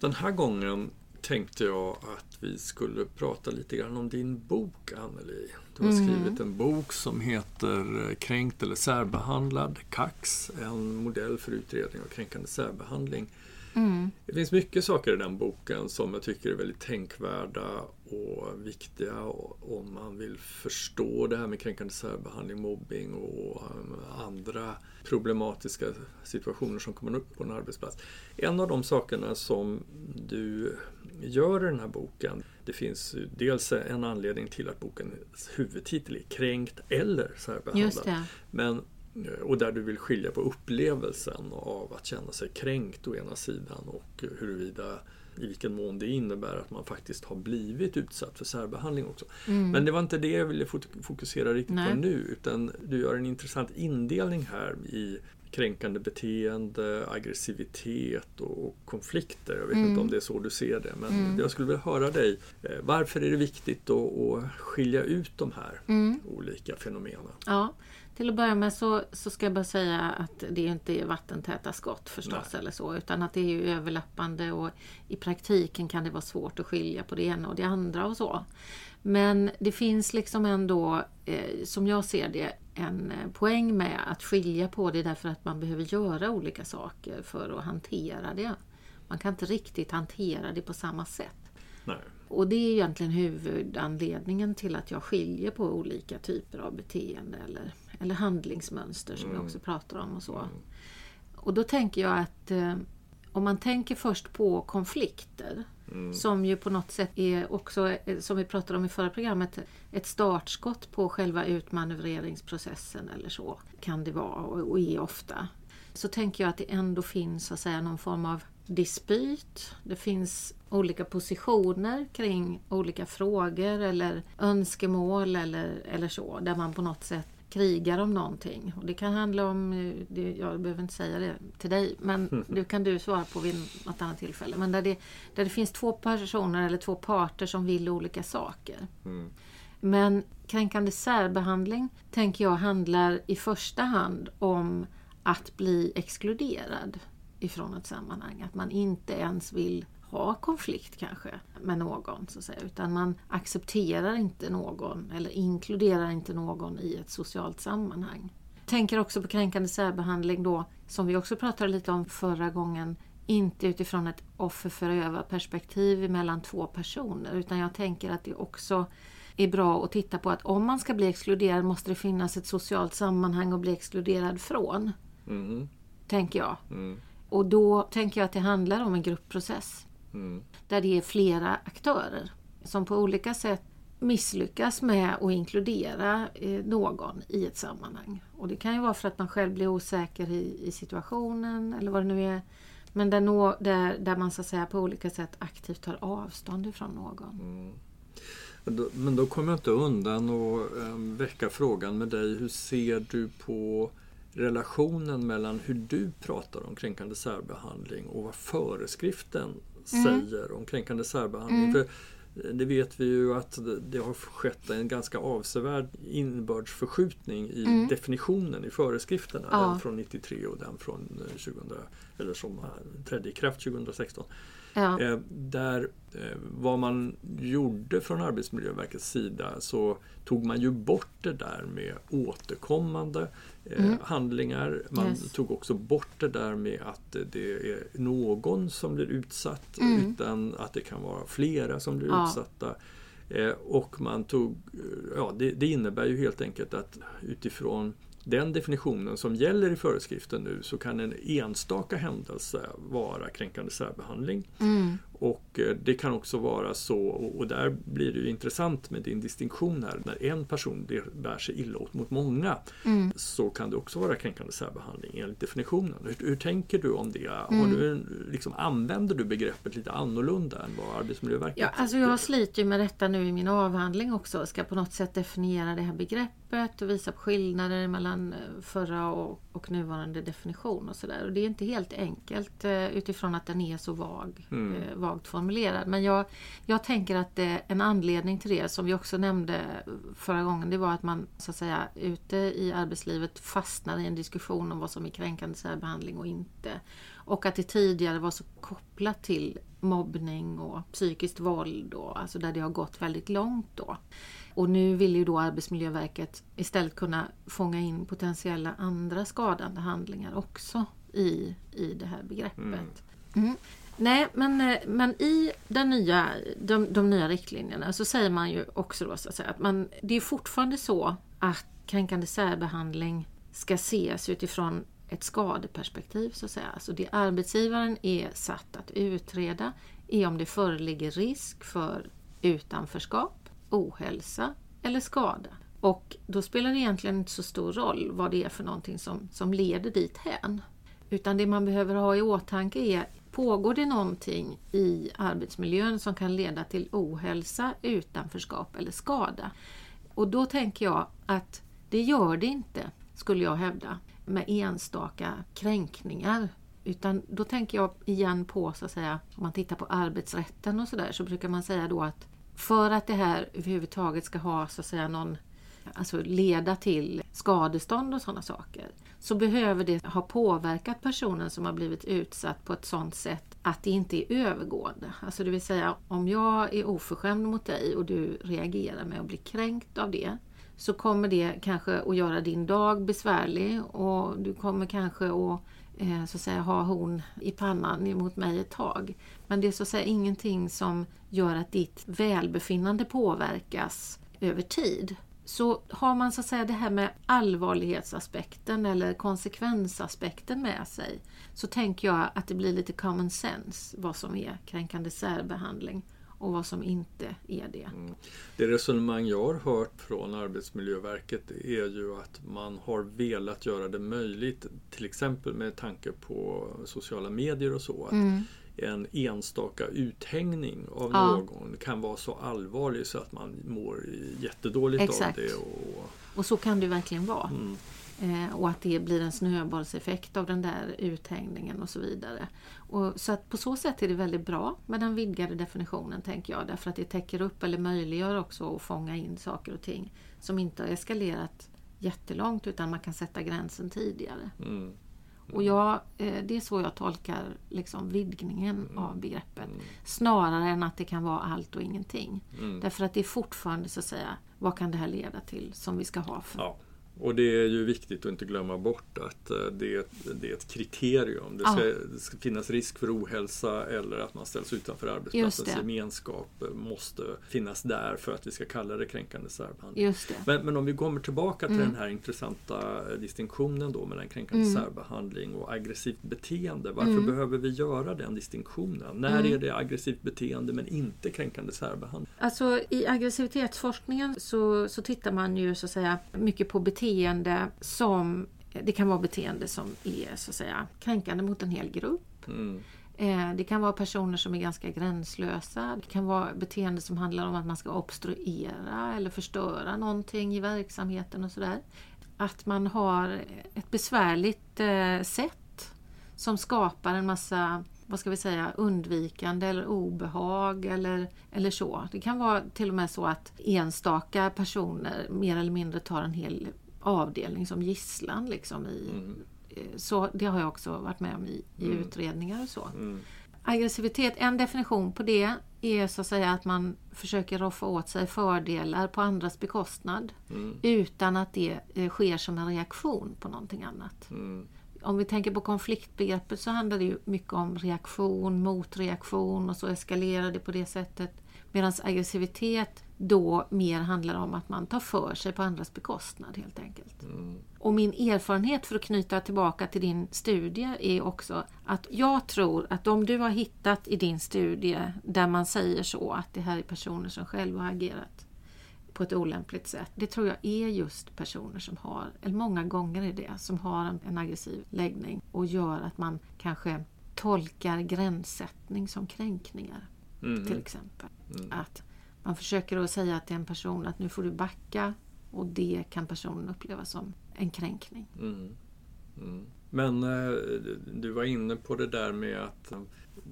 Den här gången tänkte jag att vi skulle prata lite grann om din bok Anneli. Du har mm. skrivit en bok som heter Kränkt eller särbehandlad, KAX, en modell för utredning av kränkande särbehandling. Mm. Det finns mycket saker i den boken som jag tycker är väldigt tänkvärda och viktiga om man vill förstå det här med kränkande särbehandling, mobbing och um, andra problematiska situationer som kommer upp på en arbetsplats. En av de sakerna som du gör i den här boken, det finns dels en anledning till att bokens huvudtitel är Kränkt eller särbehandlad. Men och där du vill skilja på upplevelsen av att känna sig kränkt å ena sidan och huruvida i vilken mån det innebär att man faktiskt har blivit utsatt för särbehandling också. Mm. Men det var inte det jag ville fokusera riktigt Nej. på nu utan du gör en intressant indelning här i kränkande beteende, aggressivitet och konflikter. Jag vet mm. inte om det är så du ser det men mm. jag skulle vilja höra dig. Eh, varför är det viktigt att, skilja ut de här mm. olika fenomenen? Ja. Till att börja med så, så ska jag bara säga att det inte är vattentäta skott förstås Nej. eller så utan att det är ju överlappande och i praktiken kan det vara svårt att skilja på det ena och det andra och så. Men det finns liksom ändå, eh, som jag ser det, en eh, poäng med att skilja på det därför att man behöver göra olika saker för att hantera det. Man kan inte riktigt hantera det på samma sätt. Nej. Och det är egentligen huvudanledningen till att jag skiljer på olika typer av beteende eller eller handlingsmönster som mm. vi också pratar om och så. Mm. Och då tänker jag att eh, om man tänker först på konflikter mm. som ju på något sätt är också, eh, som vi pratade om i förra programmet, ett startskott på själva utmanövreringsprocessen eller så kan det vara och är ofta. Så tänker jag att det ändå finns så att säga, någon form av dispyt. Det finns olika positioner kring olika frågor eller önskemål eller, eller så där man på något sätt krigar om någonting. Och det kan handla om, det, jag behöver inte säga det till dig, men det kan du svara på vid något annat tillfälle. Men där det, där det finns två personer eller två parter som vill olika saker. Mm. Men kränkande särbehandling tänker jag handlar i första hand om att bli exkluderad ifrån ett sammanhang. Att man inte ens vill ha konflikt kanske med någon så att säga, utan man accepterar inte någon eller inkluderar inte någon i ett socialt sammanhang. Tänker också på kränkande särbehandling då, som vi också pratade lite om förra gången, inte utifrån ett offer för perspektiv mellan två personer utan jag tänker att det också är bra att titta på att om man ska bli exkluderad måste det finnas ett socialt sammanhang att bli exkluderad från. Mm. Tänker jag. Mm. Och då tänker jag att det handlar om en gruppprocess. Mm. Där det är flera aktörer som på olika sätt misslyckas med att inkludera eh, någon i ett sammanhang. Och det kan ju vara för att man själv blir osäker i, i situationen eller vad det nu är. Men där, nå, där, där man så att säga på olika sätt aktivt tar avstånd ifrån någon. Mm. Men då kommer jag inte undan att ehm, väcka frågan med dig. Hur ser du på relationen mellan hur du pratar om kränkande särbehandling och vad föreskriften säger om kränkande särbehandling. Mm. För det vet vi ju att det har skett en ganska avsevärd innebördsförskjutning i mm. definitionen i föreskrifterna. Ja. Den från 93 och den från 2000, eller som trädde i kraft 2016. Ja. Eh, där eh, vad man gjorde från Arbetsmiljöverkets sida så tog man ju bort det där med återkommande eh, mm. handlingar. Man yes. tog också bort det där med att det är någon som blir utsatt mm. utan att det kan vara flera som blir ja. utsatta. och man tog, ja det, det innebär ju helt enkelt att utifrån den definitionen som gäller i föreskriften nu så kan en enstaka händelse vara kränkande särbehandling. Mm. Och eh, det kan också vara så, och där blir det intressant med din distinktion här, när en person bär sig illa åt mot många mm. så kan det också vara kränkande särbehandling enligt definitionen. Hur, hur tänker du om det? Mm. Har du, liksom, använder du begreppet lite annorlunda än vad Arbetsmiljöverket Ja, alltså jag sliter med detta nu i min avhandling också, ska på något sätt definiera det här begreppet och visa på skillnader mellan eh, förra och, och nuvarande definition och sådär. Och det är inte helt enkelt eh, utifrån att den är så vag. Mm vagt formulerad. Men jag, jag tänker att det, en anledning till det, som vi också nämnde förra gången, det var att man så att säga ute i arbetslivet fastnar i en diskussion om vad som är kränkande särbehandling och inte. Och att det tidigare var så kopplat till mobbning och psykiskt våld, och, alltså där det har gått väldigt långt då. Och nu vill ju då Arbetsmiljöverket istället kunna fånga in potentiella andra skadande handlingar också i, i det här begreppet. Mm. Mm. Nej, men, eh, men i den nya, de, de nya riktlinjerna så säger man ju också då så att säga att man, det är fortfarande så att kränkande särbehandling ska ses utifrån ett skadeperspektiv så att säga. Alltså det arbetsgivaren är satt att utreda är om det föreligger risk för utanförskap, ohälsa eller skada. Och då spelar det egentligen inte så stor roll vad det är för någonting som, som leder dit hän. Utan det man behöver ha i åtanke är, pågår det någonting i arbetsmiljön som kan leda till ohälsa, utanförskap eller skada? Och då tänker jag att det gör det inte, skulle jag hävda, med enstaka kränkningar. Utan då tänker jag igen på, så att säga, om man tittar på arbetsrätten och sådär, så brukar man säga då att för att det här överhuvudtaget ska ha så att säga någon alltså leda till skadestånd och sådana saker, så behöver det ha påverkat personen som har blivit utsatt på ett sådant sätt att det inte är övergående. Alltså det vill säga om jag är oförskämd mot dig och du reagerar med att bli kränkt av det så kommer det kanske att göra din dag besvärlig och du kommer kanske att eh, så att säga, ha hon i pannan emot mig ett tag. Men det är så att säga ingenting som gör att ditt välbefinnande påverkas över tid. Så har man så att säga det här med allvarlighetsaspekten eller konsekvensaspekten med sig så tänker jag att det blir lite common sense vad som är kränkande särbehandling och vad som inte är det. Mm. Det resonemang jag har hört från Arbetsmiljöverket är ju att man har velat göra det möjligt, till exempel med tanke på sociala medier och så, att mm en enstaka uthängning av ja. någon kan vara så allvarlig så att man mår jättedåligt Exakt. av det. Och, och så kan det verkligen vara. Mm. Eh, och att det blir en snöbollseffekt av den där uthängningen och så vidare. Och, så att på så sätt är det väldigt bra med den vidgade definitionen tänker jag. Därför att det täcker upp eller möjliggör också att fånga in saker och ting som inte har eskalerat jättelångt utan man kan sätta gränsen tidigare. Mm. Och jag, eh, det är så jag tolkar liksom vidgningen mm. av begreppet. Mm. Snarare än att det kan vara allt och ingenting. Mm. Därför att det är fortfarande så att säga, vad kan det här leda till som vi ska ha för ja. Och det är ju viktigt att inte glömma bort att eh, det är, det är ett kriterium. Det ska, det ska, finnas risk för ohälsa eller att man ställs utanför arbetsplatsens gemenskap eh, måste finnas där för att vi ska kalla det kränkande särbehandling. Men, men, om vi kommer tillbaka till mm. den här intressanta eh, distinktionen då mellan kränkande mm. särbehandling och aggressivt beteende. Varför mm. behöver vi göra den distinktionen? När mm. är det aggressivt beteende men inte kränkande särbehandling? Alltså i aggressivitetsforskningen så, så tittar man ju så att säga mycket på beteende beteende som det kan vara beteende som är så att säga kränkande mot en hel grupp. Mm. Eh, det kan vara personer som är ganska gränslösa. Det kan vara beteende som handlar om att man ska obstruera eller förstöra någonting i verksamheten och sådär. Att man har ett besvärligt eh, sätt som skapar en massa vad ska vi säga, undvikande eller obehag eller, eller så. Det kan vara till och med så att enstaka personer mer eller mindre tar en hel avdelning som gisslan. Liksom, i, mm. Eh, så det har jag också varit med om i, i mm. utredningar och så. Mm. Aggressivitet, en definition på det är så att säga att man försöker roffa åt sig fördelar på andras bekostnad mm. utan att det eh, sker som en reaktion på någonting annat. Mm. Om vi tänker på konfliktbegreppet så handlar det ju mycket om reaktion, motreaktion och så eskalerar det på det sättet. Medan aggressivitet då mer handlar om att man tar för sig på andras bekostnad helt enkelt. Mm. Och min erfarenhet för att knyta tillbaka till din studie är också att jag tror att om du har hittat i din studie där man säger så att det här är personer som själva har agerat på ett olämpligt sätt. Det tror jag är just personer som har, eller många gånger är det, som har en, en aggressiv läggning och gör att man kanske tolkar gränssättning som kränkningar. Mm. Till exempel. Mm. Att man försöker att säga till en person att nu får du backa och det kan personen uppleva som en kränkning. Mm. Mm. Men eh, du var inne på det där med att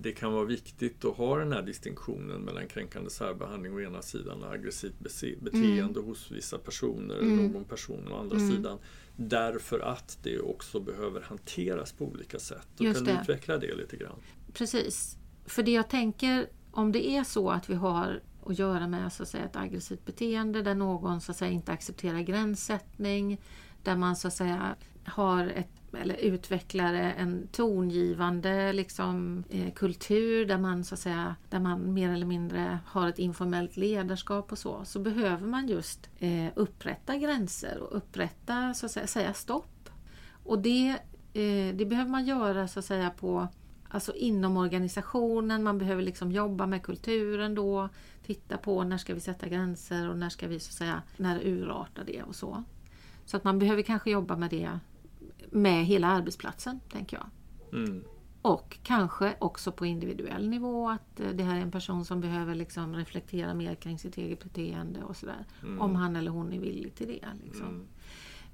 det kan vara viktigt att ha den här distinktionen mellan kränkande särbehandling å ena sidan och aggressivt beteende mm. hos vissa personer, mm. någon person å andra mm. sidan. Därför att det också behöver hanteras på olika sätt. Då Just kan det. du utveckla det lite grann? Precis. För det jag tänker, om det är så att vi har att göra med så att säga, ett aggressivt beteende där någon så att säga, inte accepterar gränssättning, där man så att säga har ett eller utvecklar en tongivande liksom, eh, kultur där man, så att säga, där man mer eller mindre har ett informellt ledarskap och så, så behöver man just eh, upprätta gränser och upprätta, så att säga, säga stopp. Och det, eh, det behöver man göra så att säga på Alltså inom organisationen, man behöver liksom jobba med kulturen då, titta på när ska vi sätta gränser och när ska vi så att säga, när urartar det och så. Så att man behöver kanske jobba med det med hela arbetsplatsen, tänker jag. Mm. Och kanske också på individuell nivå att eh, det här är en person som behöver liksom reflektera mer kring sitt eget beteende och sådär. Mm. Om han eller hon är villig till det. Liksom. Mm.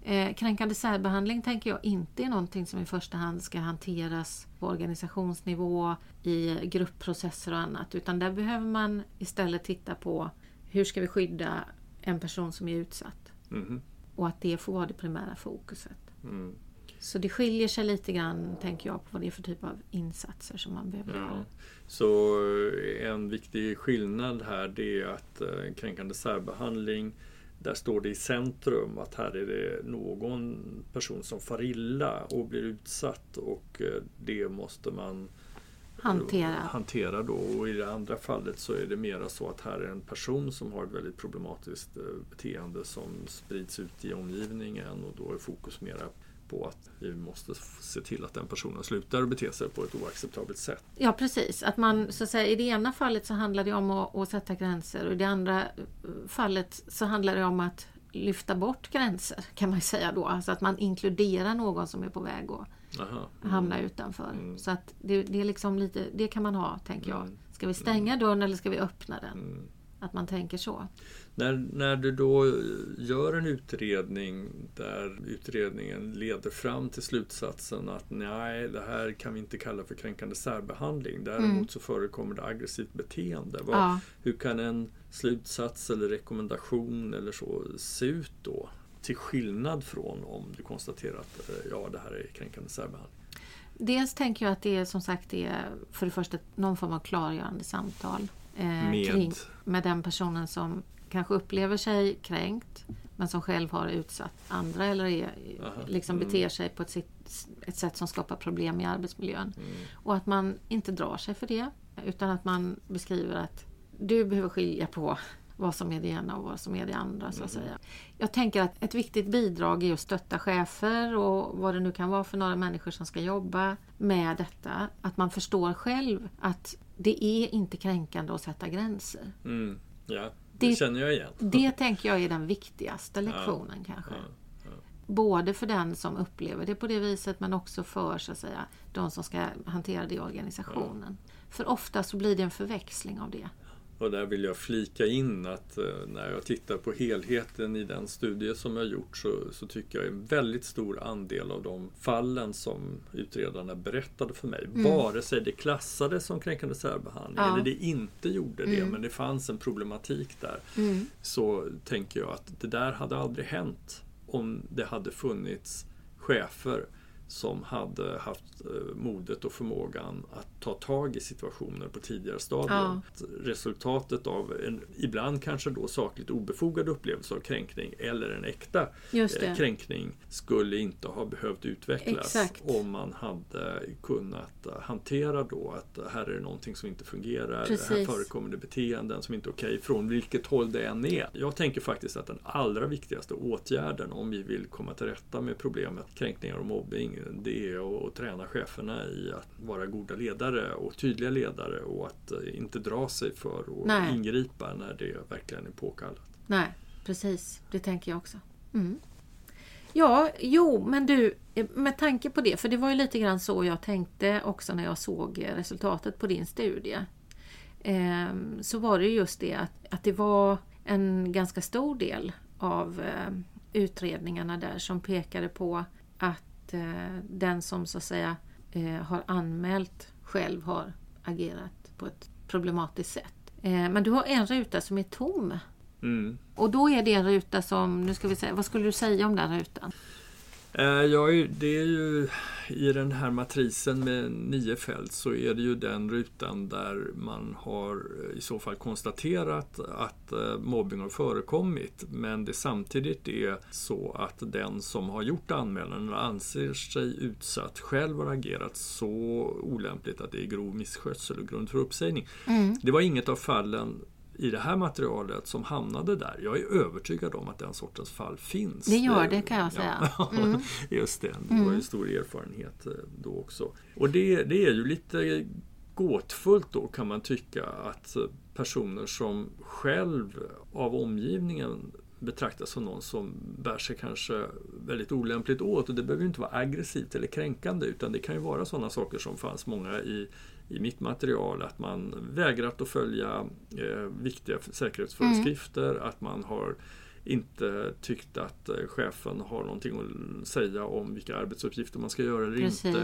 Eh, kränkande särbehandling tänker jag inte är någonting som i första hand ska hanteras på organisationsnivå i gruppprocesser och annat. Utan där behöver man istället titta på hur ska vi skydda en person som är utsatt. Mm. Och att det får vara det primära fokuset. Mm. Så det skiljer sig lite grann, tänker jag, på vad det är för typ av insatser som man behöver ja. göra. Så eh, en viktig skillnad här det är att eh, kränkande särbehandling där står det i centrum att här är det någon person som far illa och blir utsatt och eh, det måste man hantera. hantera då. Och i det andra fallet så är det mera så att här är en person som har ett väldigt problematiskt beteende som sprids ut i omgivningen och då är fokus mera på att vi måste se till att den personen slutar bete sig på ett oacceptabelt sätt. Ja precis, att man så att säga, i det ena fallet så handlar det om att, att sätta gränser och i det andra eh, fallet så handlar det om att lyfta bort gränser kan man säga då. Alltså att man inkluderar någon som är på väg att Aha, mm. hamna utanför. Mm. Så att det, det, är liksom lite, det kan man ha tänker jag. Mm. Ska vi stänga mm. dörren eller ska vi öppna den? Att man tänker så. När, när du då gör en utredning där utredningen leder fram till slutsatsen att nej, det här kan vi inte kalla för kränkande särbehandling. Däremot mm. så förekommer det aggressivt beteende. Vad, ja. Hur kan en slutsats eller rekommendation eller så se ut då? Till skillnad från om du konstaterar att eh, ja, det här är kränkande särbehandling. Dels tänker jag att det är som sagt är för det första någon form av klargörande samtal. Eh, med? Kring, med den personen som kanske upplever sig kränkt men som själv har utsatt andra eller är, liksom mm. beter sig på ett, ett, sätt som skapar problem i arbetsmiljön. Mm. Och att man inte drar sig för det utan att man beskriver att du behöver skilja på vad som är det ena och vad som är det andra. så att mm. säga. Jag tänker att ett viktigt bidrag är att stötta chefer och vad det nu kan vara för några människor som ska jobba med detta. Att man förstår själv att det är inte kränkande att sätta gränser. Mm. Ja, det, det, känner jag igen. Det tänker jag är den viktigaste lektionen ja, kanske. Ja, ja. Både för den som upplever det på det viset men också för så att säga, de som ska hantera det i organisationen. För ofta så blir det en förväxling av det. Och där vill jag flika in att eh, när jag tittar på helheten i den studie som jag gjort så, så tycker jag en väldigt stor andel av de fallen som utredarna berättade för mig, mm. vare sig det klassades som kränkande särbehandling ja. eller det inte gjorde det, mm. men det fanns en problematik där, mm. så tänker jag att det där hade aldrig hänt om det hade funnits chefer som hade haft eh, modet och förmågan att ta tag i situationer på tidigare stadium. Ja. Resultatet av en ibland kanske då sakligt obefogad upplevelse av kränkning eller en äkta eh, kränkning skulle inte ha behövt utvecklas Exakt. om man hade kunnat hantera då att här är det någonting som inte fungerar, Precis. här förekommer det beteenden som inte är okej okay, från vilket håll det än är. Jag tänker faktiskt att den allra viktigaste åtgärden om vi vill komma till rätta med problemet kränkningar och mobbing det är att träna cheferna i att vara goda ledare och tydliga ledare och att eh, inte dra sig för att ingripa när det verkligen är påkallat. Nej, precis. Det tänker jag också. Mm. Ja, jo, men du, eh, med tanke på det, för det var ju lite grann så jag tänkte också när jag såg resultatet på din studie. Ehm, så var det just det att, att det var en ganska stor del av eh, utredningarna där som pekade på att att eh, den som så att säga eh, har anmält själv har agerat på ett problematiskt sätt. Eh, men du har en ruta som är tom. Mm. Och då är det en ruta som, nu ska vi säga, vad skulle du säga om den rutan? Eh, Ja, det är ju i den här matrisen med nio fält så är det ju den rutan där man har eh, i så fall konstaterat att eh, mobbing har förekommit men det samtidigt är så att den som har gjort anmälan anser sig utsatt själv har agerat så olämpligt att det är grov misskötsel och grund för uppsägning. Mm. Det var inget av fallen i det här materialet som hamnade där. Jag är övertygad om att den sortens fall finns. Det gör det, kan jag säga. Mm. just det. Det var ju stor erfarenhet eh, då också. Och det, det är ju lite gåtfullt då kan man tycka att eh, personer som själv av omgivningen betraktas som någon som bär sig kanske väldigt olämpligt åt. Och det behöver ju inte vara aggressivt eller kränkande utan det kan ju vara sådana saker som fanns många i, i mitt material. Att man vägrat att följa eh, viktiga säkerhetsföreskrifter, att man har inte tyckt att eh, chefen har någonting att säga om vilka arbetsuppgifter man ska göra eller Precis. inte.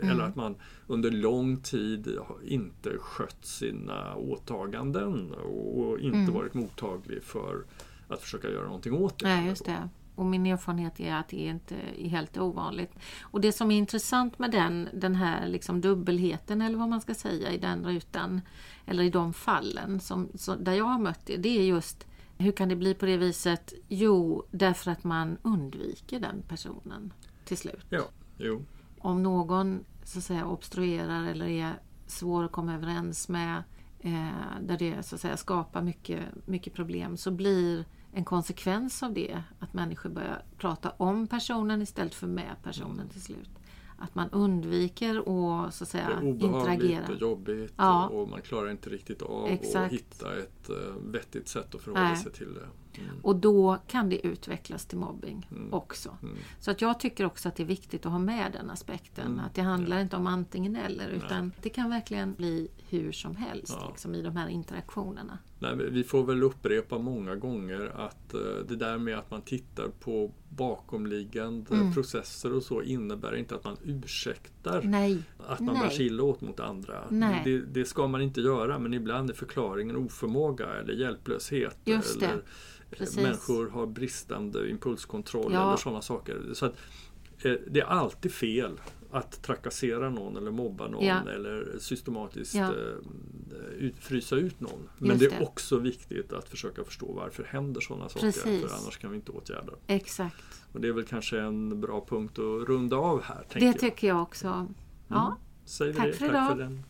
Mm. Eller att man under lång tid inte skött sina åtaganden och inte Mm. varit mottaglig för att försöka göra någonting åt det. Nej, just det. Och min erfarenhet är att det inte är helt ovanligt. Och det som är intressant med den, den här liksom dubbelheten eller vad man ska säga i den rutan eller i de fallen som, så, där jag har mött det, det är just hur kan det bli på det viset? Jo, därför att man undviker den personen till slut. Ja, jo. Om någon så att säga obstruerar eller är svår att komma överens med eh, där det så att säga skapar mycket, mycket problem så blir en konsekvens av det att människor börjar prata om personen istället för med personen till slut. Att man undviker att så att Det säga är obehagligt interagera. och jobbigt Ja. och man klarar inte riktigt av att Exakt. hitta ett eh, vettigt sätt att förhålla Nej. sig till det. Mm. Och då kan det utvecklas till mobbing också. Mm. Så att jag tycker också att det är viktigt att ha med den aspekten. Mm. Att det handlar inte om antingen eller utan det kan verkligen bli hur som helst Ja. liksom, i de här interaktionerna. Nej, vi får väl upprepa många gånger att eh, det där med att man tittar på bakomliggande Mm. processer och så innebär inte att man ursäktar Nej, att man Nej. bär sig åt mot andra. Nej. Det, det ska man inte göra men ibland är förklaringen oförmåga eller hjälplöshet. Det. eller Precis. människor har bristande impulskontroll Ja. eller sådana saker. Så att, eh, det är alltid fel att trakassera någon eller mobba någon Ja. eller systematiskt Ja. eh, ut, frysa ut någon. Men Just det är det. också viktigt att försöka förstå varför händer sådana saker. För annars kan vi inte åtgärda. exakt. Och det är väl kanske en bra punkt att runda av här. Det jag. tycker jag också. Ja, Säger vi Tack det. för Tack idag. för den.